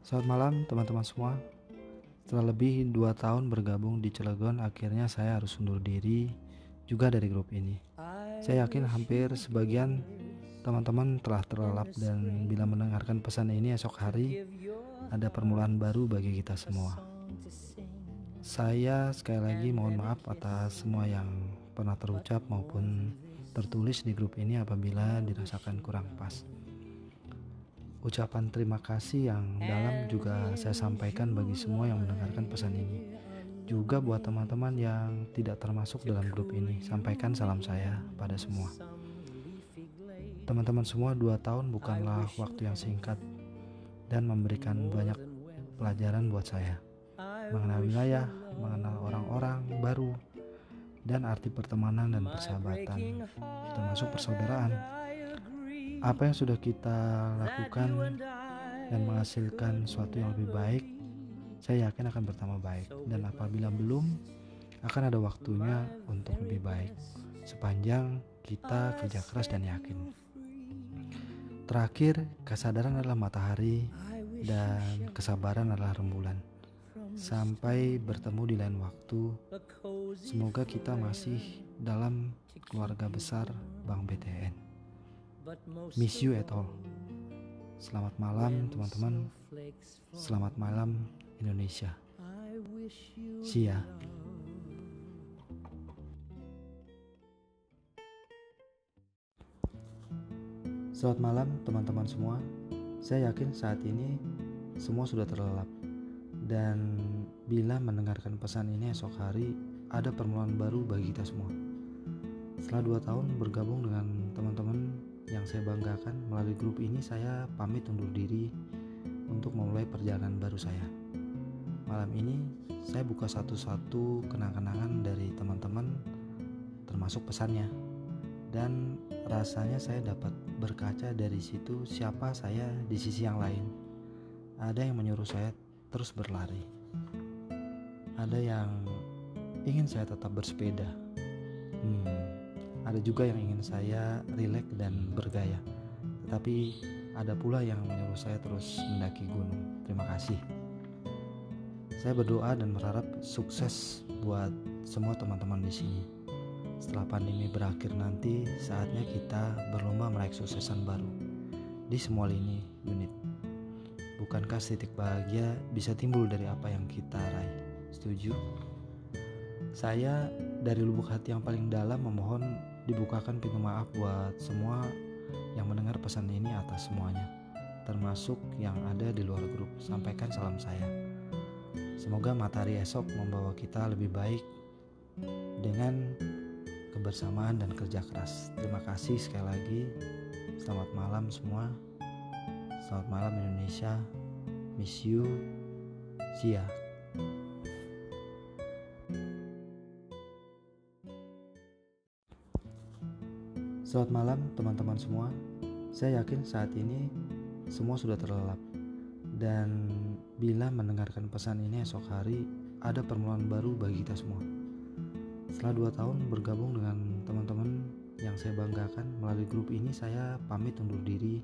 Selamat malam teman-teman semua. Setelah lebih 2 tahun bergabung di Cilegon Akhirnya saya harus undur diri juga dari grup ini. Saya yakin hampir sebagian teman-teman telah terlelap Dan bila mendengarkan pesan ini esok hari Ada permulaan baru bagi kita semua. Saya sekali lagi mohon maaf atas semua yang pernah terucap maupun tertulis di grup ini apabila dirasakan kurang pas. Ucapan terima kasih yang dalam juga saya sampaikan bagi semua yang mendengarkan pesan ini. Juga buat teman-teman yang tidak termasuk dalam grup ini, sampaikan salam saya pada semua. Teman-teman semua, dua tahun bukanlah waktu yang singkat dan memberikan banyak pelajaran buat saya. Mengenal wilayah, mengenal orang-orang baru, dan arti pertemanan dan persahabatan, termasuk persaudaraan apa yang sudah kita lakukan dan menghasilkan sesuatu yang lebih baik, saya yakin akan bertambah baik. Dan apabila belum, akan ada waktunya untuk lebih baik. Sepanjang kita kerja keras dan yakin. Terakhir, kesadaran adalah matahari dan kesabaran adalah rembulan. Sampai bertemu di lain waktu, semoga kita masih dalam keluarga besar Bank BTN. Miss you at all. Selamat malam teman-teman. Selamat malam Indonesia. See ya. Selamat malam teman-teman semua. Saya yakin saat ini semua sudah terlelap. Dan bila mendengarkan pesan ini esok hari ada permulaan baru bagi kita semua. Setelah dua tahun bergabung dengan saya banggakan melalui grup ini saya pamit undur diri untuk memulai perjalanan baru saya. Malam ini saya buka satu-satu kenang-kenangan dari teman-teman termasuk pesannya. Dan rasanya saya dapat berkaca dari situ siapa saya di sisi yang lain. Ada yang menyuruh saya terus berlari. Ada yang ingin saya tetap bersepeda. Hmm, ada juga yang ingin saya rileks dan bergaya. Tetapi ada pula yang menyuruh saya terus mendaki gunung. Terima kasih. Saya berdoa dan berharap sukses buat semua teman-teman di sini. Setelah pandemi berakhir nanti, saatnya kita berlomba meraih suksesan baru di semua lini unit. Bukankah titik bahagia bisa timbul dari apa yang kita raih? Setuju? Saya dari lubuk hati yang paling dalam memohon dibukakan pintu maaf buat semua yang mendengar pesan ini atas semuanya, termasuk yang ada di luar grup. Sampaikan salam saya. Semoga matahari esok membawa kita lebih baik dengan kebersamaan dan kerja keras. Terima kasih sekali lagi. Selamat malam semua. Selamat malam Indonesia. Miss you. See ya. Selamat malam teman-teman semua. Saya yakin saat ini semua sudah terlelap. Dan bila mendengarkan pesan ini esok hari ada permulaan baru bagi kita semua. Setelah dua tahun bergabung dengan teman-teman yang saya banggakan melalui grup ini saya pamit undur diri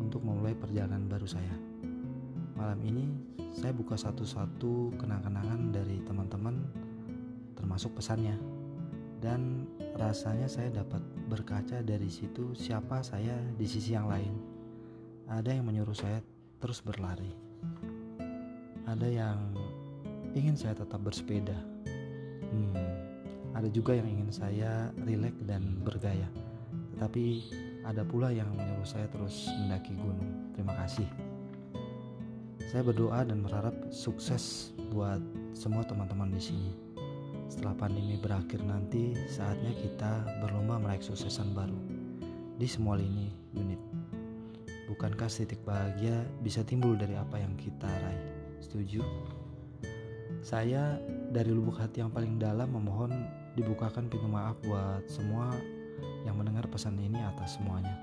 untuk memulai perjalanan baru saya. Malam ini saya buka satu-satu kenang-kenangan dari teman-teman termasuk pesannya dan rasanya saya dapat berkaca dari situ siapa saya di sisi yang lain. Ada yang menyuruh saya terus berlari. Ada yang ingin saya tetap bersepeda. Hmm, ada juga yang ingin saya rileks dan bergaya. Tetapi ada pula yang menyuruh saya terus mendaki gunung. Terima kasih. Saya berdoa dan berharap sukses buat semua teman-teman di sini. Setelah pandemi berakhir nanti, saatnya kita berlomba meraih suksesan baru di semua lini unit. Bukankah titik bahagia bisa timbul dari apa yang kita raih? Setuju? Saya dari lubuk hati yang paling dalam memohon dibukakan pintu maaf buat semua yang mendengar pesan ini atas semuanya,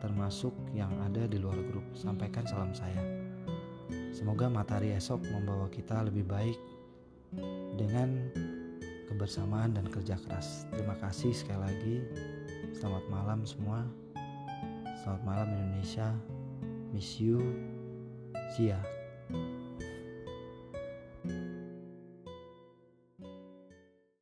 termasuk yang ada di luar grup. Sampaikan salam saya. Semoga matahari esok membawa kita lebih baik dengan kebersamaan dan kerja keras. Terima kasih sekali lagi. Selamat malam semua. Selamat malam Indonesia. Miss you. See ya.